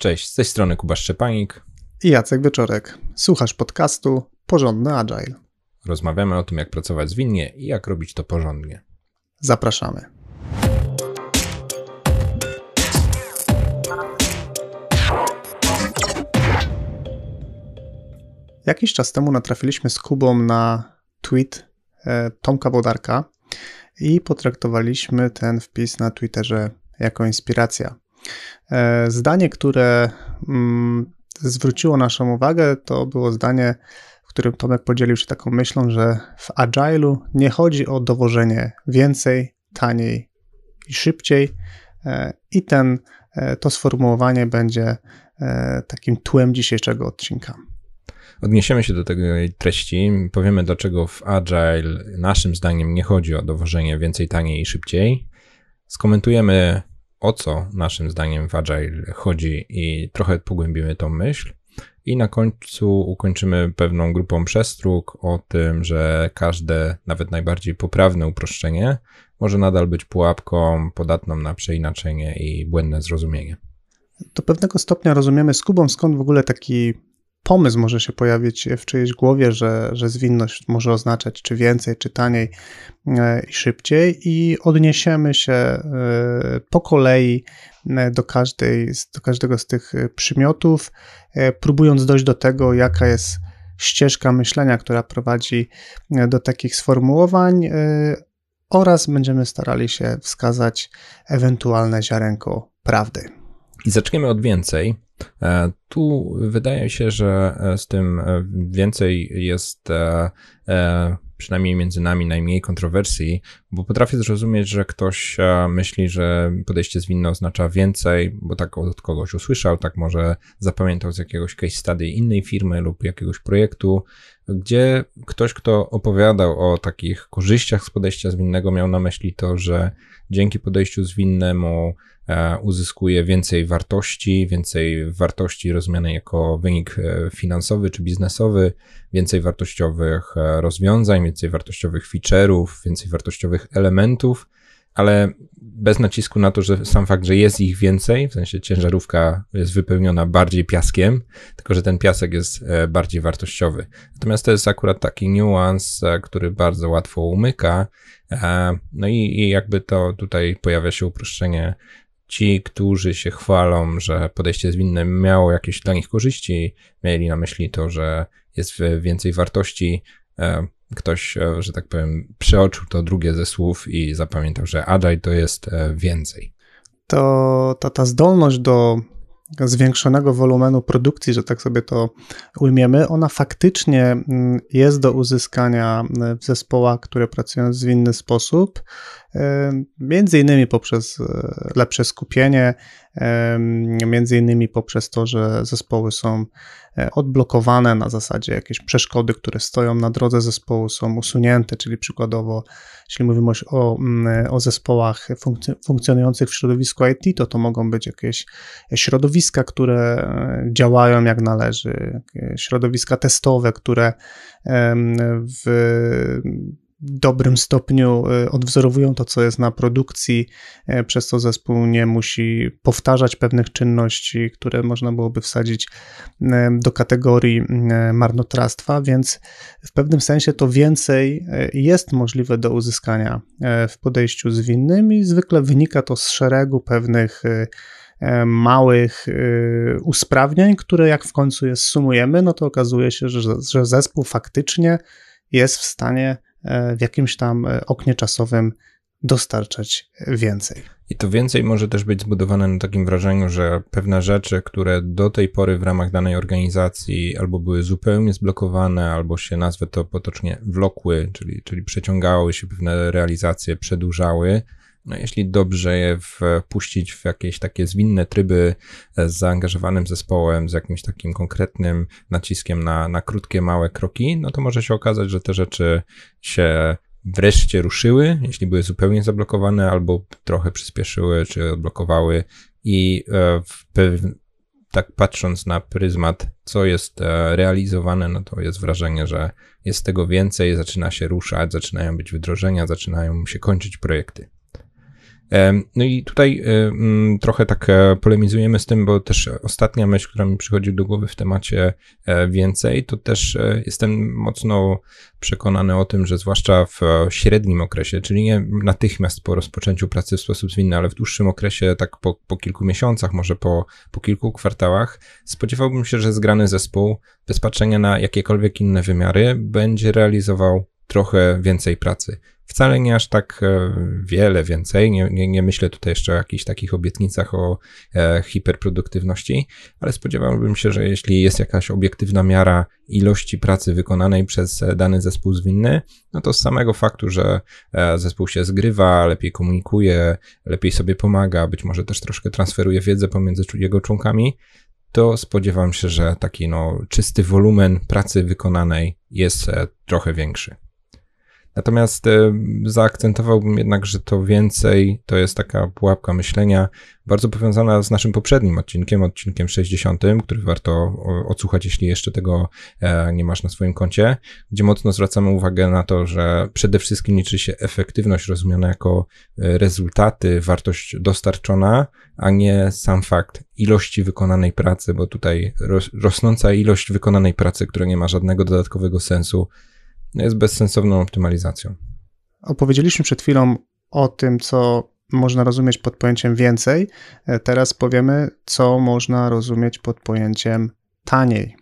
Cześć, z tej strony Kuba Szczepanik i Jacek Wieczorek. Słuchasz podcastu Porządny Agile. Rozmawiamy o tym, jak pracować zwinnie i jak robić to porządnie. Zapraszamy. Jakiś czas temu natrafiliśmy z Kubą na tweet e, Tomka Wodarka i potraktowaliśmy ten wpis na Twitterze jako inspiracja. E, zdanie, które mm, zwróciło naszą uwagę, to było zdanie, w którym Tomek podzielił się taką myślą, że w Agile'u nie chodzi o dowożenie więcej, taniej i szybciej. E, I ten, e, to sformułowanie będzie takim tłem dzisiejszego odcinka. Odniesiemy się do tej treści, powiemy dlaczego w Agile naszym zdaniem nie chodzi o dowożenie więcej, taniej i szybciej. Skomentujemy o co naszym zdaniem w Agile chodzi i trochę pogłębimy tą myśl. I na końcu ukończymy pewną grupą przestróg o tym, że każde, nawet najbardziej poprawne uproszczenie może nadal być pułapką podatną na przeinaczenie i błędne zrozumienie. Do pewnego stopnia rozumiemy z Kubą, skąd w ogóle taki pomysł może się pojawić w czyjejś głowie, że, że zwinność może oznaczać czy więcej, czy taniej e, i szybciej, i odniesiemy się e, po kolei e, do, każdej, do każdego z tych przymiotów, próbując dojść do tego, jaka jest ścieżka myślenia, która prowadzi do takich sformułowań, oraz będziemy starali się wskazać ewentualne ziarenko prawdy. I zaczniemy od więcej. E, tu wydaje się, że e, z tym e, więcej jest przynajmniej między nami najmniej kontrowersji, bo potrafię zrozumieć, że ktoś myśli, że podejście zwinne oznacza więcej, bo tak od kogoś usłyszał, tak może zapamiętał z jakiegoś case study innej firmy lub jakiegoś projektu, gdzie ktoś, kto opowiadał o takich korzyściach z podejścia zwinnego, miał na myśli to, że dzięki podejściu zwinnemu E, uzyskuje więcej wartości, więcej wartości rozumianej jako wynik e, finansowy czy biznesowy, więcej wartościowych e, rozwiązań, więcej wartościowych feature'ów, więcej wartościowych elementów, ale bez nacisku na to, że sam fakt, że jest ich więcej, w sensie ciężarówka jest wypełniona bardziej piaskiem, tylko że ten piasek jest bardziej wartościowy. Natomiast to jest akurat taki niuans, który bardzo łatwo umyka. No i, i jakby to tutaj pojawia się uproszczenie ci, którzy się chwalą, że podejście zwinne miało jakieś dla nich korzyści, mieli na myśli to, że jest więcej wartości. E, ktoś, e, że tak powiem, przeoczył to drugie ze słów i zapamiętał, że Agile to jest e, więcej. To ta, ta zdolność do zwiększonego wolumenu produkcji, że tak sobie to ujmiemy, ona faktycznie mm, jest do uzyskania w zespołach, które pracują w zwinny sposób między innymi poprzez e, lepsze skupienie, między innymi poprzez to, że zespoły są e, odblokowane na zasadzie jakieś przeszkody, które stoją na drodze zespołu są usunięte, czyli przykładowo, jeśli mówimy o, o zespołach funkcjonujących w środowisku IT, to to mogą być jakieś środowiska, które e, działają jak należy, środowiska testowe, które w dobrym stopniu y, odwzorowują to, co jest na produkcji, y, przez co zespół nie musi powtarzać pewnych czynności, które można byłoby wsadzić y, do kategorii marnotrawstwa, więc w pewnym sensie to więcej jest możliwe do uzyskania w podejściu zwinnym i zwykle wynika to z szeregu pewnych małych usprawnień, które jak w końcu je sumujemy, no to okazuje się, że, że zespół faktycznie jest w stanie E, w jakimś tam e, oknie czasowym dostarczać więcej. I to więcej może też być zbudowane na takim wrażeniu, że pewne rzeczy, które do tej pory w ramach danej organizacji albo były zupełnie zblokowane, albo się nazwę to potocznie wlokły, czyli, czyli przeciągały się pewne realizacje, przedłużały, no jeśli dobrze je wpuścić w jakieś takie zwinne tryby e, z zaangażowanym zespołem, z jakimś takim konkretnym naciskiem na, na krótkie, małe kroki, no to może się okazać, że te rzeczy się wreszcie ruszyły, jeśli były zupełnie zablokowane, albo trochę przyspieszyły, czy odblokowały i e, tak patrząc na pryzmat, co jest e, realizowane, no to jest wrażenie, że jest tego więcej, zaczyna się ruszać, zaczynają być wdrożenia, zaczynają się kończyć projekty. No i tutaj mm, trochę tak e, polemizujemy z tym, bo też ostatnia myśl, która mi przychodzi do głowy w temacie e, więcej, to też e, jestem mocno przekonany o tym, że zwłaszcza w średnim okresie, czyli nie natychmiast po rozpoczęciu pracy w sposób zwinny, ale w dłuższym okresie, tak po, po kilku miesiącach, może po, po kilku kwartałach, spodziewałbym się, że zgrany zespół, bez patrzenia na jakiekolwiek inne wymiary, będzie realizował trochę więcej pracy. Wcale nie aż tak e, wiele więcej. Nie, nie, nie myślę tutaj jeszcze o jakichś takich obietnicach o e, hiperproduktywności, ale spodziewałbym się, że jeśli jest jakaś obiektywna miara ilości pracy wykonanej przez e, dany zespół zwinny, no to z samego faktu, że e, zespół się zgrywa, lepiej komunikuje, lepiej sobie pomaga, być może też troszkę transferuje wiedzę pomiędzy jego członkami, to spodziewam się, że taki no, czysty wolumen pracy wykonanej jest trochę większy. Natomiast e, zaakcentowałbym jednak, że to więcej to jest taka pułapka myślenia, bardzo powiązana z naszym poprzednim odcinkiem, odcinkiem 60, który warto odsłuchać, jeśli jeszcze tego e, nie masz na swoim koncie, gdzie mocno zwracamy uwagę na to, że przede wszystkim liczy się efektywność rozumiana jako e, rezultaty, wartość dostarczona, a nie sam fakt ilości wykonanej pracy, bo tutaj rosnąca ilość wykonanej pracy, która nie ma żadnego dodatkowego sensu, jest bezsensowną optymalizacją. Opowiedzieliśmy przed chwilą o tym, co można rozumieć pod pojęciem więcej. E, teraz powiemy, co można rozumieć pod pojęciem taniej.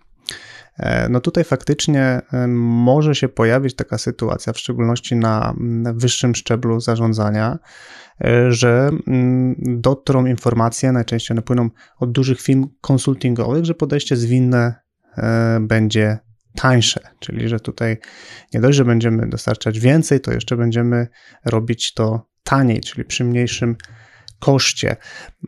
E, no tutaj faktycznie e, może się pojawić taka sytuacja, w szczególności na wyższym szczeblu zarządzania, że dotrą informacje, najczęściej one płyną od dużych firm konsultingowych, że podejście zwinne będzie tańsze, czyli że tutaj nie dość, że będziemy dostarczać więcej, to jeszcze będziemy robić to taniej, czyli przy mniejszym koszcie.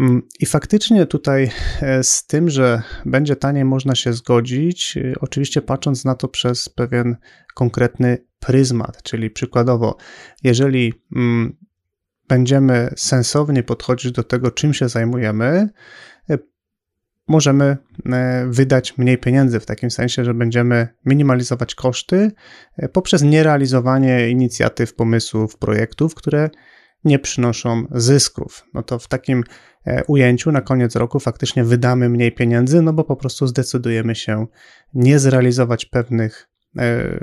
Mm, I faktycznie tutaj e, z tym, że będzie taniej, można się zgodzić, e, oczywiście patrząc na to przez pewien konkretny pryzmat, czyli przykładowo, jeżeli mm, będziemy sensownie podchodzić do tego, czym się zajmujemy, możemy e, wydać mniej pieniędzy, w takim sensie, że będziemy minimalizować koszty e, poprzez nierealizowanie inicjatyw, pomysłów, projektów, które nie przynoszą zysków. No to w takim e, ujęciu na koniec roku faktycznie wydamy mniej pieniędzy, no bo po prostu zdecydujemy się nie zrealizować pewnych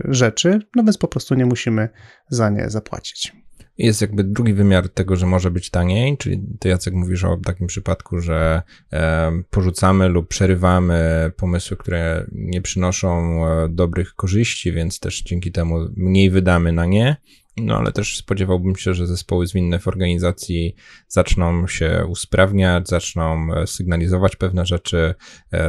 rzeczy, no więc po prostu nie musimy za nie zapłacić. Jest jakby drugi wymiar tego, że może być taniej, czyli ty Jacek mówisz o takim przypadku, że e, porzucamy lub przerywamy pomysły, które nie przynoszą e, dobrych korzyści, więc też dzięki temu mniej wydamy na nie. No ale też spodziewałbym się, że zespoły zwinne w organizacji zaczną się usprawniać, zaczną e, sygnalizować pewne rzeczy,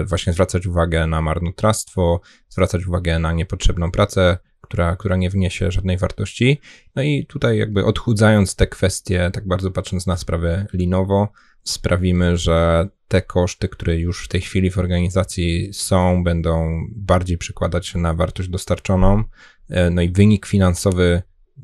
właśnie zwracać uwagę na marnotrawstwo, zwracać uwagę na niepotrzebną pracę, która, która nie wniesie żadnej wartości. No i tutaj jakby odchudzając te kwestie, tak bardzo patrząc na sprawę linowo, sprawimy, że te koszty, które już w tej chwili w organizacji są, będą bardziej przekładać się na wartość dostarczoną. E, no i wynik finansowy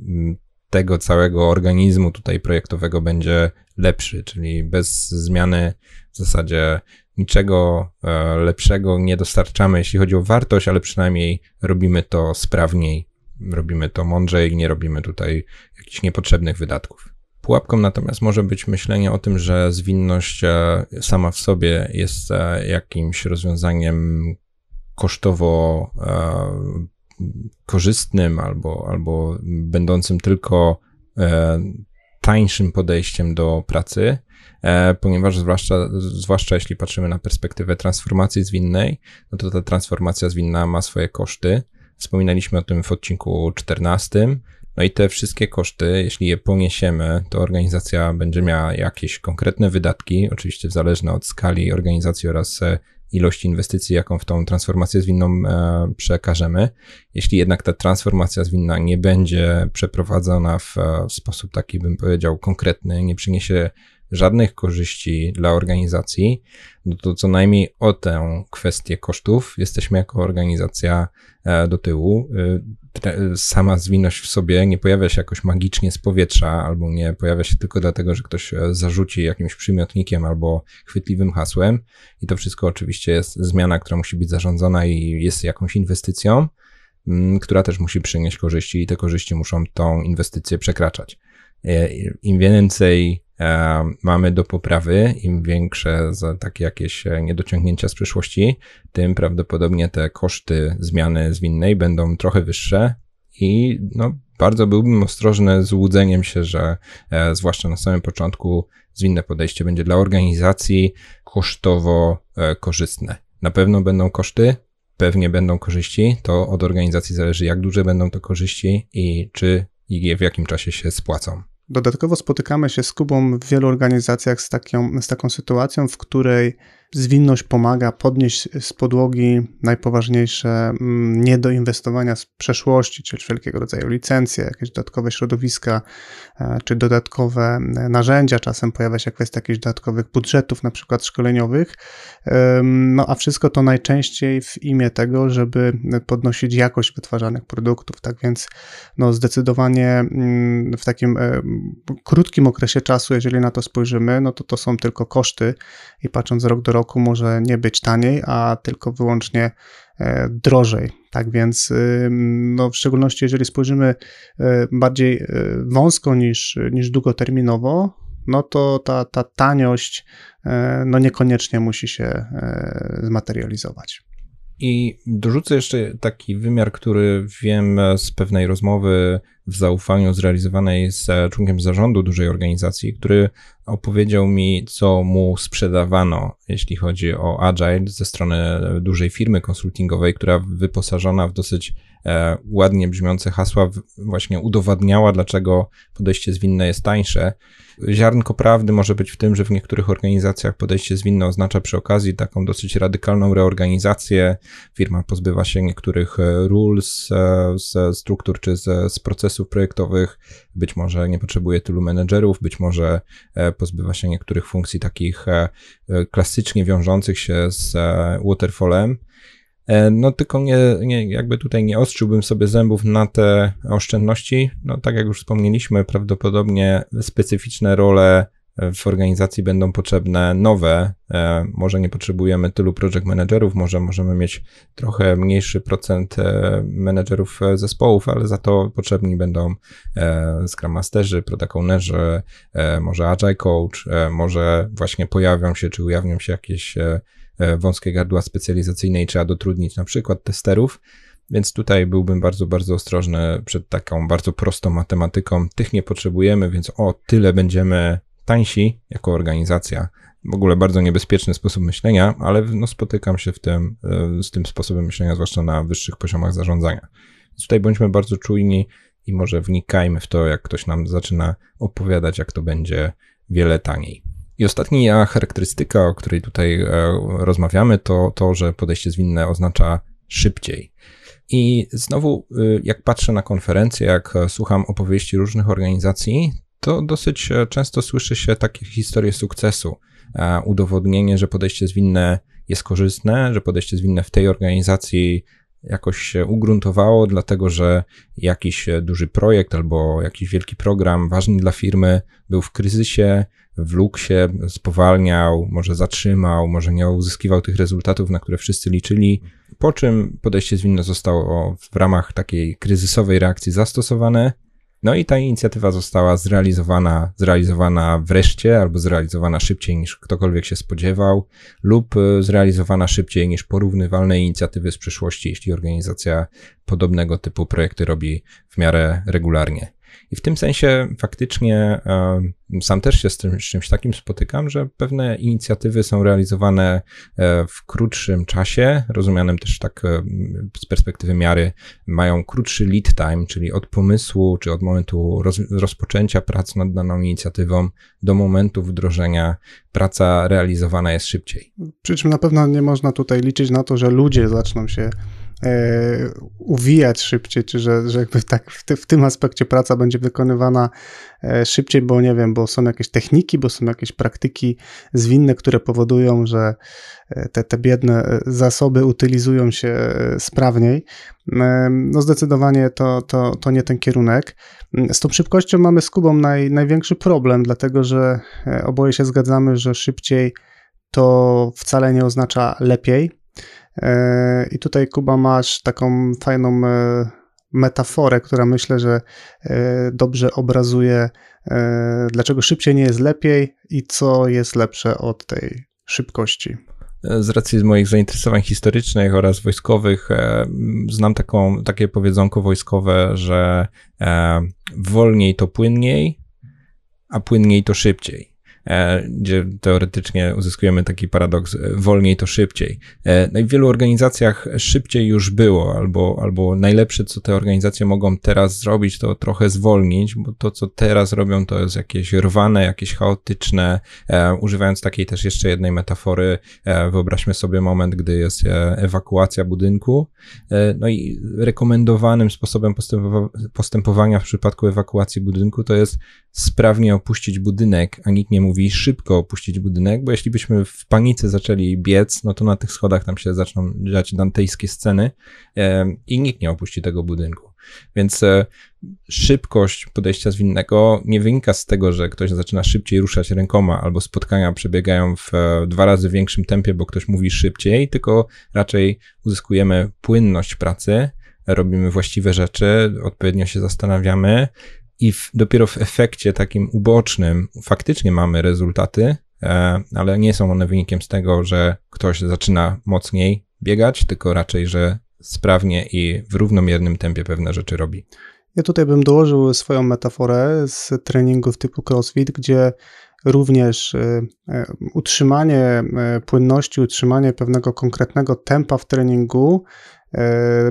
mm, tego całego organizmu tutaj projektowego będzie lepszy, czyli bez zmiany w zasadzie niczego e, lepszego nie dostarczamy, jeśli chodzi o wartość, ale przynajmniej robimy to sprawniej, robimy to mądrzej, nie robimy tutaj jakichś niepotrzebnych wydatków. Pułapką natomiast może być myślenie o tym, że zwinność e, sama w sobie jest e, jakimś rozwiązaniem kosztowo korzystnym albo, albo będącym tylko tańszym podejściem do pracy, ponieważ zwłaszcza, zwłaszcza jeśli patrzymy na perspektywę transformacji zwinnej, no to ta transformacja zwinna ma swoje koszty. Wspominaliśmy o tym w odcinku 14. No i te wszystkie koszty, jeśli je poniesiemy, to organizacja będzie miała jakieś konkretne wydatki, oczywiście zależne od skali organizacji oraz e, ilości inwestycji, jaką w tą transformację zwinną e, przekażemy. Jeśli jednak ta transformacja zwinna nie będzie przeprowadzona w, w sposób taki, bym powiedział, konkretny, nie przyniesie żadnych korzyści dla organizacji, no to co najmniej o tę kwestię kosztów jesteśmy jako organizacja e, do tyłu. E, sama zwinność w sobie nie pojawia się jakoś magicznie z powietrza, albo nie pojawia się tylko dlatego, że ktoś e, zarzuci jakimś przymiotnikiem albo chwytliwym hasłem. I to wszystko oczywiście jest zmiana, która musi być zarządzona i jest jakąś inwestycją, która też musi przynieść korzyści, i te korzyści muszą tą inwestycję przekraczać. Im więcej mamy do poprawy, im większe takie jakieś niedociągnięcia z przeszłości, tym prawdopodobnie te koszty zmiany zwinnej będą trochę wyższe i no, bardzo byłbym ostrożny z łudzeniem się, że e, zwłaszcza na samym początku zwinne podejście będzie dla organizacji kosztowo e, korzystne. Na pewno będą koszty, pewnie będą korzyści. To od organizacji zależy, jak duże będą to korzyści i czy i w jakim czasie się spłacą. Dodatkowo spotykamy się z Kubą w wielu organizacjach z, taką, z taką sytuacją, w której Zwinność pomaga podnieść z podłogi najpoważniejsze mm, niedoinwestowania z przeszłości, czyli wszelkiego rodzaju licencje, jakieś dodatkowe środowiska, e, czy dodatkowe e, narzędzia. Czasem pojawia się kwestia jakichś dodatkowych budżetów, na przykład szkoleniowych. No a wszystko to najczęściej w imię tego, żeby podnosić jakość wytwarzanych produktów. Tak więc no zdecydowanie mm, w takim e, krótkim okresie czasu, jeżeli na to spojrzymy, no to to są tylko koszty i patrząc rok do roku może nie być taniej, a tylko wyłącznie e, drożej. Tak więc, no, w szczególności jeżeli spojrzymy e, bardziej e, wąsko niż, niż długoterminowo, no to ta, ta taniość no niekoniecznie musi się zmaterializować. I dorzucę jeszcze taki wymiar, który wiem z pewnej rozmowy w zaufaniu zrealizowanej z członkiem zarządu dużej organizacji, który opowiedział mi, co mu sprzedawano, jeśli chodzi o Agile ze strony dużej firmy konsultingowej, która wyposażona w dosyć e, ładnie brzmiące hasła właśnie udowadniała, dlaczego podejście zwinne jest tańsze. Ziarnko prawdy może być w tym, że w niektórych organizacjach podejście zwinne oznacza przy okazji taką dosyć radykalną reorganizację. Firma pozbywa się niektórych rules e, ze struktur czy z, z procesów projektowych. Być może nie potrzebuje tylu menedżerów, być może e, pozbywa się niektórych funkcji takich klasycznie wiążących się z waterfallem. No tylko nie, nie, jakby tutaj nie ostrzyłbym sobie zębów na te oszczędności. No tak jak już wspomnieliśmy, prawdopodobnie specyficzne role w organizacji będą potrzebne nowe. E, może nie potrzebujemy tylu project managerów, może możemy mieć trochę mniejszy procent e, menedżerów zespołów, ale za to potrzebni będą e, Scrum Masterzy, Product Ownerzy, może Agile Coach, może właśnie pojawią się, czy ujawnią się jakieś wąskie gardła specjalizacyjne i trzeba dotrudnić na przykład testerów. Więc tutaj byłbym bardzo, bardzo ostrożny przed taką bardzo prostą matematyką. Tych nie potrzebujemy, więc o tyle będziemy tańsi jako organizacja. W ogóle bardzo niebezpieczny sposób myślenia, ale no, spotykam się w tym, e, z tym sposobem myślenia, zwłaszcza na wyższych poziomach zarządzania. Tutaj bądźmy bardzo czujni i może wnikajmy w to, jak ktoś nam zaczyna opowiadać, jak to będzie wiele taniej. I ostatnia charakterystyka, o której tutaj e, rozmawiamy, to to, że podejście zwinne oznacza szybciej. I znowu, e, jak patrzę na konferencje, jak słucham opowieści różnych organizacji, to dosyć e, często słyszy się takie historie sukcesu. E, udowodnienie, że podejście zwinne jest korzystne, że podejście zwinne w tej organizacji jakoś się ugruntowało, dlatego że jakiś e, duży projekt albo jakiś wielki program ważny dla firmy był w kryzysie, wlókł się, spowalniał, może zatrzymał, może nie uzyskiwał tych rezultatów, na które wszyscy liczyli, po czym podejście zwinne zostało w ramach takiej kryzysowej reakcji zastosowane no i ta inicjatywa została zrealizowana, zrealizowana wreszcie, albo zrealizowana szybciej niż ktokolwiek się spodziewał, lub e, zrealizowana szybciej niż porównywalne inicjatywy z przeszłości, jeśli organizacja podobnego typu projekty robi w miarę regularnie. I w tym sensie faktycznie sam też się z, tym, z czymś takim spotykam, że pewne inicjatywy są realizowane e, w krótszym czasie, rozumianym też tak e, z perspektywy miary, mają krótszy lead time, czyli od pomysłu czy od momentu roz, rozpoczęcia prac nad daną inicjatywą do momentu wdrożenia praca realizowana jest szybciej. Przy czym na pewno nie można tutaj liczyć na to, że ludzie zaczną się uwijać szybciej, czy że, że jakby tak w, w, tym aspekcie praca będzie wykonywana e, szybciej, bo nie wiem, bo są jakieś techniki, bo są jakieś praktyki zwinne, które powodują, że e, te, te biedne zasoby utylizują się sprawniej. No zdecydowanie to, to, to nie ten kierunek. Z tą szybkością mamy z Kubą naj, największy problem, dlatego że oboje się zgadzamy, że szybciej to wcale nie oznacza lepiej. E, I tutaj, Kuba, masz taką fajną e, metaforę, która myślę, że dobrze obrazuje, dlaczego szybciej nie jest lepiej i co jest lepsze od tej szybkości z racji moich zainteresowań historycznych oraz wojskowych, e, znam taką, takie powiedzonko wojskowe, że e, wolniej to płynniej, a płynniej to szybciej. E, gdzie teoretycznie uzyskujemy taki paradoks, e, wolniej to szybciej. E, no i w wielu organizacjach szybciej już było, albo, albo najlepsze, co te organizacje mogą teraz zrobić, to trochę zwolnić, bo to, co teraz robią, to jest jakieś rwane, jakieś chaotyczne. Używając takiej też jeszcze jednej metafory, wyobraźmy sobie moment, gdy jest ewakuacja budynku, no i rekomendowanym sposobem postępowania w przypadku ewakuacji budynku to jest sprawnie opuścić budynek, a nikt nie mówi szybko opuścić budynek, bo jeśli byśmy w panice zaczęli biec, no to na tych schodach tam się zaczną dziać dantejskie sceny i nikt nie opuści tego budynku. Więc e, szybkość podejścia zwinnego nie wynika z tego, że ktoś zaczyna szybciej ruszać rękoma, albo spotkania przebiegają w e, dwa razy większym tempie, bo ktoś mówi szybciej, tylko raczej uzyskujemy płynność pracy, robimy właściwe rzeczy, odpowiednio się zastanawiamy, i w, dopiero w efekcie takim ubocznym faktycznie mamy rezultaty, e, ale nie są one wynikiem z tego, że ktoś zaczyna mocniej biegać, tylko raczej, że sprawnie i w równomiernym tempie pewne rzeczy robi. Ja tutaj bym dołożył swoją metaforę z treningów typu CrossFit, gdzie również e, e, utrzymanie płynności, utrzymanie pewnego konkretnego tempa w treningu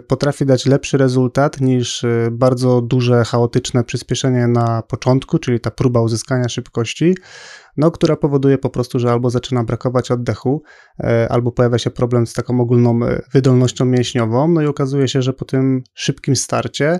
potrafi dać lepszy rezultat niż e, bardzo duże, chaotyczne przyspieszenie na początku, czyli ta próba uzyskania szybkości, no, która powoduje po prostu, że albo zaczyna brakować oddechu, e, albo pojawia się problem z taką ogólną wydolnością mięśniową, no i okazuje się, że po tym szybkim starcie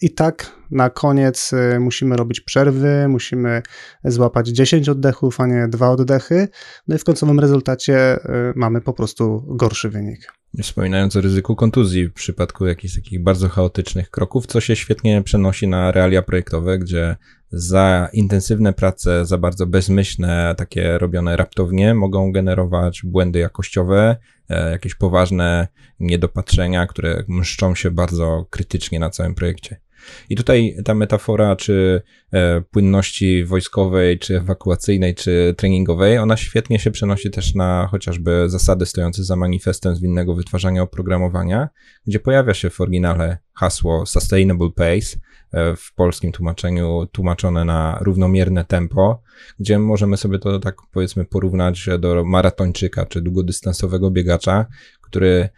i tak na koniec musimy robić przerwy, musimy złapać 10 oddechów, a nie dwa oddechy. No i w końcowym rezultacie mamy po prostu gorszy wynik. Wspominając o ryzyku kontuzji w przypadku jakichś takich bardzo chaotycznych kroków, co się świetnie przenosi na realia projektowe, gdzie za intensywne prace, za bardzo bezmyślne, takie robione raptownie, mogą generować błędy jakościowe, e, jakieś poważne niedopatrzenia, które mszczą się bardzo krytycznie na całym projekcie. I tutaj ta metafora, czy e, płynności wojskowej, czy ewakuacyjnej, czy treningowej, ona świetnie się przenosi też na chociażby zasady stojące za manifestem zwinnego wytwarzania oprogramowania, gdzie pojawia się w oryginale hasło Sustainable Pace, e, w polskim tłumaczeniu tłumaczone na równomierne tempo, gdzie możemy sobie to tak powiedzmy porównać do maratończyka czy długodystansowego biegacza, który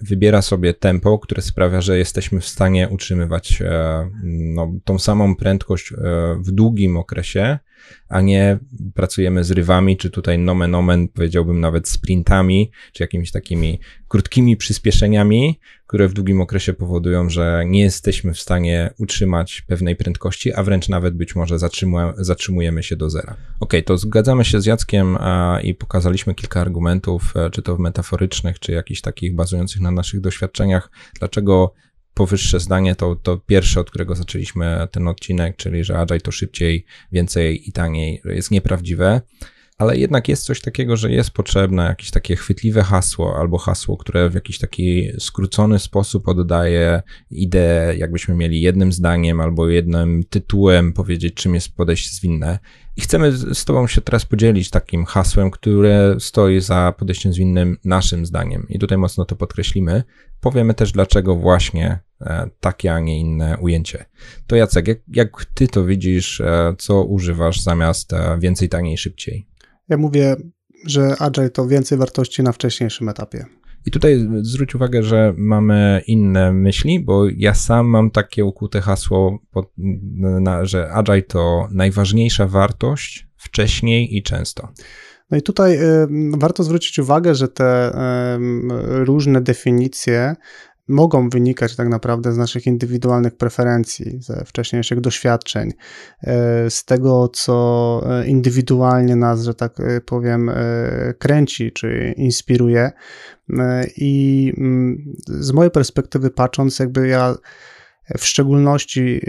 wybiera sobie tempo, które sprawia, że jesteśmy w stanie utrzymywać e, no, tą samą prędkość e, w długim okresie, a nie pracujemy z rywami, czy tutaj nomen omen, powiedziałbym nawet sprintami, czy jakimiś takimi krótkimi przyspieszeniami, które w długim okresie powodują, że nie jesteśmy w stanie utrzymać pewnej prędkości, a wręcz nawet być może zatrzymujemy się do zera. Ok, to zgadzamy się z Jackiem a, i pokazaliśmy kilka argumentów, e, czy to metaforycznych, czy jakichś takich bazujących na naszych doświadczeniach, dlaczego powyższe zdanie to, to pierwsze, od którego zaczęliśmy ten odcinek, czyli że Agile to szybciej, więcej i taniej jest nieprawdziwe ale jednak jest coś takiego, że jest potrzebne jakieś takie chwytliwe hasło albo hasło, które w jakiś taki skrócony sposób oddaje ideę, jakbyśmy mieli jednym zdaniem albo jednym tytułem powiedzieć, czym jest podejście zwinne. I chcemy z Tobą się teraz podzielić takim hasłem, które stoi za podejściem zwinnym naszym zdaniem. I tutaj mocno to podkreślimy. Powiemy też, dlaczego właśnie takie, a nie inne ujęcie. To Jacek, jak, jak Ty to widzisz, e, co używasz zamiast e, więcej, taniej, szybciej? Ja mówię, że Agile to więcej wartości na wcześniejszym etapie. I tutaj zwróć uwagę, że mamy inne myśli, bo ja sam mam takie ukute hasło, że Agile to najważniejsza wartość wcześniej i często. No i tutaj warto zwrócić uwagę, że te różne definicje mogą wynikać tak naprawdę z naszych indywidualnych preferencji, ze wcześniejszych doświadczeń, e, z tego, co e, indywidualnie nas, że tak e, powiem, kręci czy inspiruje. I mm, z mojej perspektywy patrząc, jakby ja w szczególności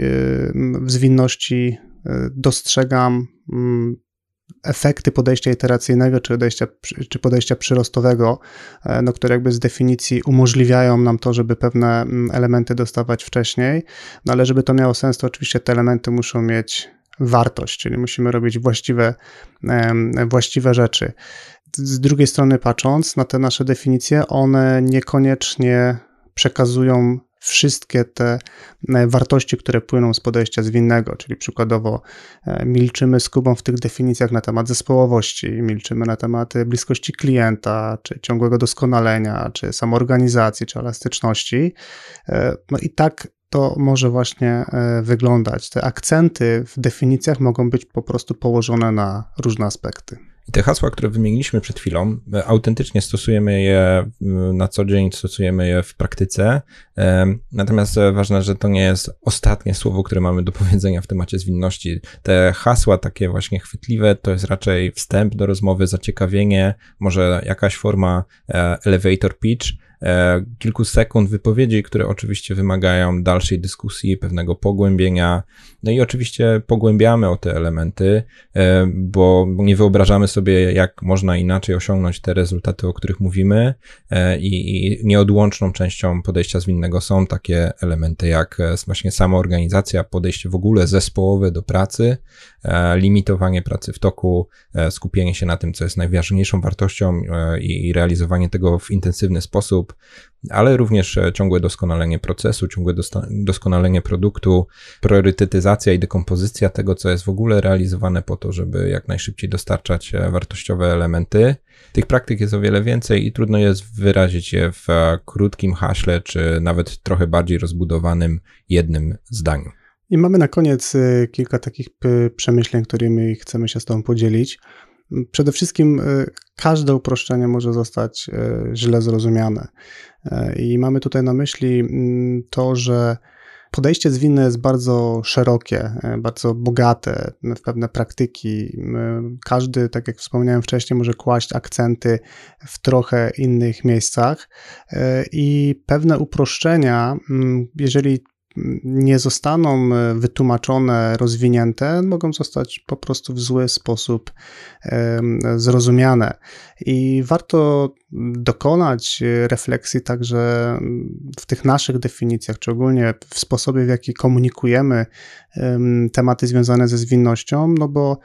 w zwinności dostrzegam mm, efekty podejścia iteracyjnego czy podejścia, czy podejścia przyrostowego, e, no, które jakby z definicji umożliwiają nam to, żeby pewne mm, elementy dostawać wcześniej, no ale żeby to miało sens, to oczywiście te elementy muszą mieć wartość, czyli musimy robić właściwe, właściwe rzeczy. Z drugiej strony patrząc na te nasze definicje, one niekoniecznie przekazują wszystkie te e, wartości, które płyną z podejścia zwinnego, czyli przykładowo e, milczymy z Kubą w tych definicjach na temat zespołowości, milczymy na temat bliskości klienta, czy ciągłego doskonalenia, czy samoorganizacji, czy elastyczności. E, no i tak to może właśnie wyglądać. Te akcenty w definicjach mogą być po prostu położone na różne aspekty. I te hasła, które wymieniliśmy przed chwilą, e, autentycznie stosujemy je na co dzień, stosujemy je w praktyce. E, natomiast e, ważne, że to nie jest ostatnie słowo, które mamy do powiedzenia w temacie zwinności. Te hasła takie właśnie chwytliwe to jest raczej wstęp do rozmowy, zaciekawienie, może jakaś forma elevator pitch, E, kilku sekund wypowiedzi, które oczywiście wymagają dalszej dyskusji, pewnego pogłębienia. No i oczywiście pogłębiamy o te elementy, e, bo nie wyobrażamy sobie, jak można inaczej osiągnąć te rezultaty, o których mówimy. E, I, nieodłączną częścią podejścia zwinnego są takie elementy, jak właśnie samoorganizacja, podejście w ogóle zespołowe do pracy, limitowanie pracy w toku, skupienie się na tym, co jest najważniejszą wartością i realizowanie tego w intensywny sposób ale również e, ciągłe doskonalenie procesu, ciągłe doskonalenie produktu, priorytetyzacja i dekompozycja tego, co jest w ogóle realizowane po to, żeby jak najszybciej dostarczać e, wartościowe elementy. Tych praktyk jest o wiele więcej i trudno jest wyrazić je w e, krótkim haśle, czy nawet trochę bardziej rozbudowanym jednym zdaniu. I mamy na koniec kilka takich przemyśleń, którymi chcemy się z Tobą podzielić. Przede wszystkim e, każde uproszczenie może zostać źle zrozumiane. I mamy tutaj na myśli mm, to, że podejście zwinne jest bardzo szerokie, bardzo bogate w pewne praktyki. Każdy, tak jak wspomniałem wcześniej, może kłaść akcenty w trochę innych miejscach i pewne uproszczenia, mm, jeżeli nie zostaną e, wytłumaczone, rozwinięte, mogą zostać po prostu w zły sposób zrozumiane. I warto dokonać refleksji także w tych naszych definicjach, czy ogólnie w sposobie, w jaki komunikujemy tematy związane ze zwinnością, no bo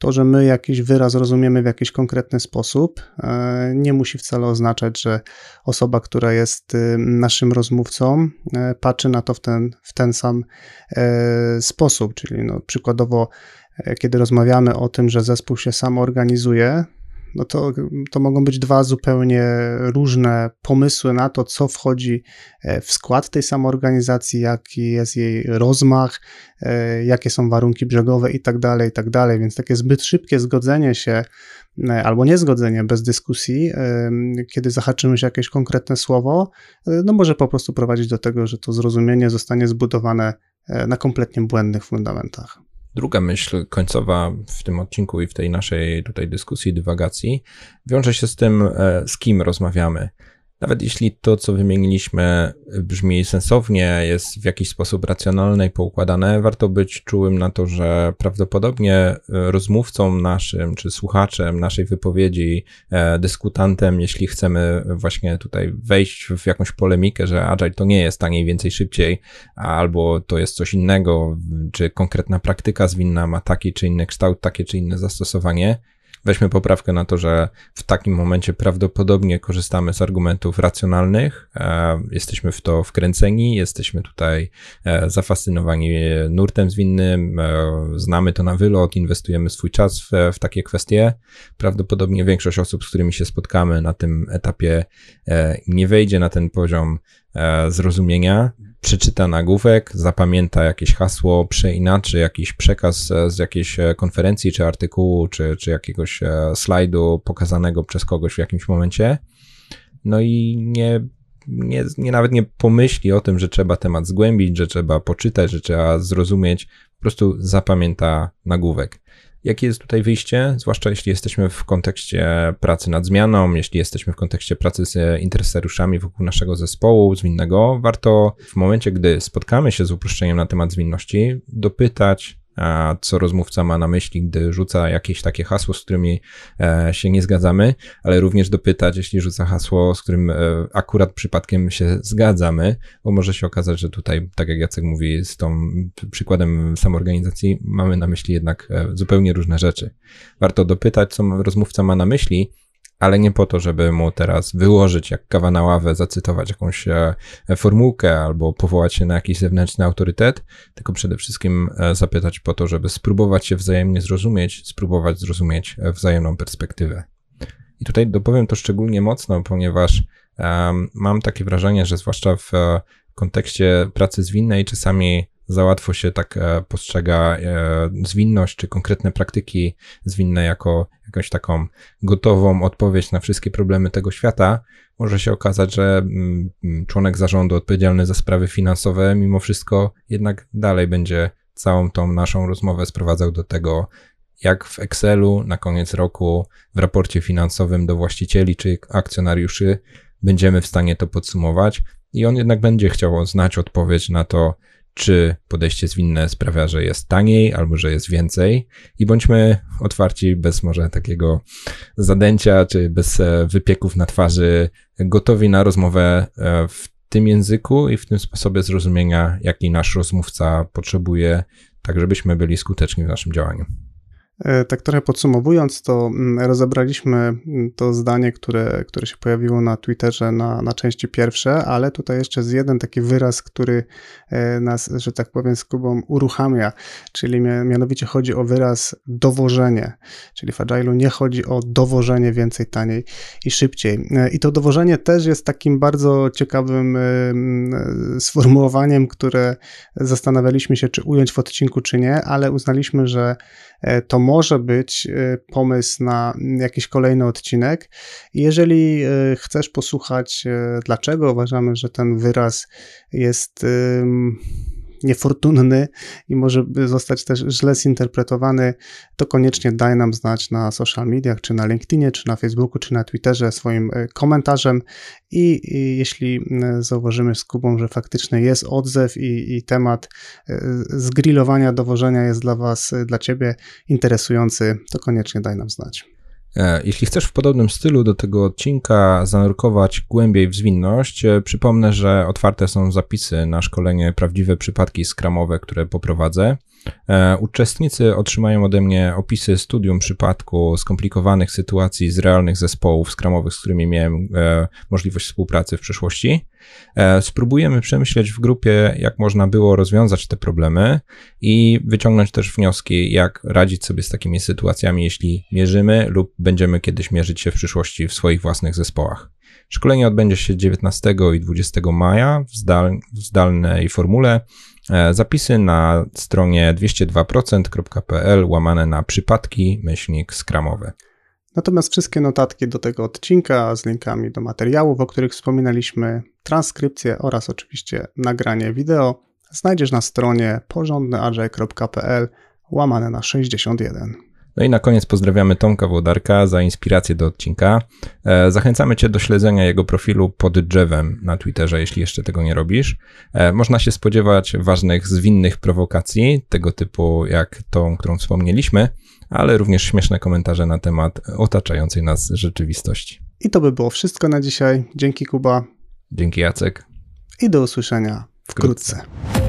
to, że my jakiś wyraz rozumiemy w jakiś konkretny sposób, e, nie musi wcale oznaczać, że osoba, która jest y, naszym rozmówcą, e, patrzy na to w ten, w ten sam e, sposób. Czyli no, przykładowo, kiedy rozmawiamy o tym, że zespół się sam organizuje, no to, to mogą być dwa zupełnie różne pomysły na to, co wchodzi e, w skład tej samoorganizacji, jaki jest jej rozmach, e, jakie są warunki brzegowe i tak dalej, i tak dalej. Więc takie zbyt szybkie zgodzenie się e, albo niezgodzenie bez dyskusji, kiedy zahaczymy się jakieś konkretne słowo, no może po prostu prowadzić do tego, że to zrozumienie zostanie zbudowane na kompletnie błędnych fundamentach. Druga myśl końcowa w tym odcinku i w tej naszej tutaj dyskusji, dywagacji wiąże się z tym, e, z kim rozmawiamy. Nawet jeśli to, co wymieniliśmy, brzmi sensownie, jest w jakiś sposób racjonalne i poukładane, warto być czułym na to, że prawdopodobnie e, rozmówcą naszym, czy słuchaczem naszej wypowiedzi, e, dyskutantem, jeśli chcemy właśnie tutaj wejść w jakąś polemikę, że Agile to nie jest taniej, więcej, szybciej, albo to jest coś innego, czy konkretna praktyka zwinna ma taki czy inny kształt, takie czy inne zastosowanie, weźmy poprawkę na to, że w takim momencie prawdopodobnie korzystamy z argumentów racjonalnych, e, jesteśmy w to wkręceni, jesteśmy tutaj e, zafascynowani nurtem zwinnym, e, znamy to na wylot, inwestujemy swój czas w, w takie kwestie. Prawdopodobnie większość osób, z którymi się spotkamy na tym etapie, nie wejdzie na ten poziom zrozumienia, przeczyta nagłówek, zapamięta jakieś hasło, przeinaczy jakiś przekaz z jakiejś e, konferencji, czy artykułu, czy, czy jakiegoś e, slajdu pokazanego przez kogoś w jakimś momencie. No i nie, nie, nie nawet nie pomyśli o tym, że trzeba temat zgłębić, że trzeba poczytać, że trzeba zrozumieć, po prostu zapamięta nagłówek. Jakie jest tutaj wyjście, zwłaszcza jeśli jesteśmy w kontekście pracy nad zmianą, jeśli jesteśmy w kontekście pracy z interesariuszami wokół naszego zespołu zwinnego, warto w momencie, gdy spotkamy się z uproszczeniem na temat zwinności, dopytać co rozmówca ma na myśli, gdy rzuca jakieś takie hasło, z którymi e, się nie zgadzamy, ale również dopytać, jeśli rzuca hasło, z którym e, akurat przypadkiem się zgadzamy, bo może się okazać, że tutaj, tak jak Jacek mówi, z tą przykładem samoorganizacji mamy na myśli jednak e, zupełnie różne rzeczy. Warto dopytać, co rozmówca ma na myśli, ale nie po to, żeby mu teraz wyłożyć jak kawa na ławę, zacytować jakąś e, formułkę albo powołać się na jakiś zewnętrzny autorytet, tylko przede wszystkim e, zapytać po to, żeby spróbować się wzajemnie zrozumieć, spróbować zrozumieć e, wzajemną perspektywę. I tutaj dopowiem to szczególnie mocno, ponieważ um, mam takie wrażenie, że zwłaszcza w kontekście pracy zwinnej czasami za łatwo się tak e, postrzega e, zwinność czy konkretne praktyki zwinne jako jakąś taką gotową odpowiedź na wszystkie problemy tego świata. Może się okazać, że mm, mm, członek zarządu odpowiedzialny za sprawy finansowe, mimo wszystko, jednak dalej będzie całą tą naszą rozmowę sprowadzał do tego, jak w Excelu na koniec roku w raporcie finansowym do właścicieli czy akcjonariuszy będziemy w stanie to podsumować. I on jednak będzie chciał znać odpowiedź na to, czy podejście zwinne sprawia, że jest taniej albo że jest więcej i bądźmy otwarci bez może takiego zadęcia czy bez e, wypieków na twarzy, gotowi na rozmowę e, w tym języku i w tym sposobie zrozumienia, jaki nasz rozmówca potrzebuje, tak żebyśmy byli skuteczni w naszym działaniu. E, tak trochę podsumowując, to mm, rozebraliśmy mm, to zdanie, które, które się pojawiło na Twitterze na, na części pierwsze, ale tutaj jeszcze jest jeden taki wyraz, który e, nas, że tak powiem, z Kubą uruchamia, czyli mianowicie chodzi o wyraz dowożenie, czyli w Agile'u nie chodzi o dowożenie więcej, taniej i szybciej. E, I to dowożenie też jest takim bardzo ciekawym mm, sformułowaniem, które zastanawialiśmy się, czy ująć w odcinku, czy nie, ale uznaliśmy, że to może być y, pomysł na jakiś kolejny odcinek. Jeżeli y, chcesz posłuchać, dlaczego uważamy, że ten wyraz jest niefortunny i może zostać też źle zinterpretowany, to koniecznie daj nam znać na social mediach, czy na LinkedInie, czy na Facebooku, czy na Twitterze swoim e, komentarzem i, jeśli zauważymy z Kubą, że faktycznie jest odzew i, i temat e, zgrillowania, dowożenia jest dla Was, e, dla Ciebie interesujący, to koniecznie daj nam znać. E, jeśli chcesz w podobnym stylu do tego odcinka zanurkować głębiej w zwinność, e, przypomnę, że otwarte są zapisy na szkolenie Prawdziwe Przypadki Skramowe, które poprowadzę. E, uczestnicy otrzymają ode mnie opisy studium przypadku skomplikowanych sytuacji z realnych zespołów skramowych, z którymi miałem możliwość współpracy w przeszłości. E, spróbujemy przemyśleć w grupie, jak można było rozwiązać te problemy i wyciągnąć też wnioski, jak radzić sobie z takimi sytuacjami, jeśli mierzymy lub będziemy kiedyś mierzyć się w przyszłości w swoich własnych zespołach. Szkolenie odbędzie się 19 i 20 maja w, zdal, w zdalnej formule. E, zapisy na stronie 202%.pl łamane na przypadki myślnik skramowe. Natomiast wszystkie notatki do tego odcinka z linkami do materiałów, o których wspominaliśmy, transkrypcję oraz oczywiście nagranie wideo znajdziesz na stronie porządnyagile.pl łamane na 61. No i na koniec pozdrawiamy Tomka Włodarka za inspirację do odcinka. E, zachęcamy Cię do śledzenia jego profilu pod drzewem na Twitterze, jeśli jeszcze tego nie robisz. E, można się spodziewać ważnych, zwinnych prowokacji, tego typu jak tą, którą wspomnieliśmy ale również śmieszne komentarze na temat otaczającej nas rzeczywistości. I to by było wszystko na dzisiaj. Dzięki Kuba. Dzięki Jacek. I do usłyszenia wkrótce. wkrótce.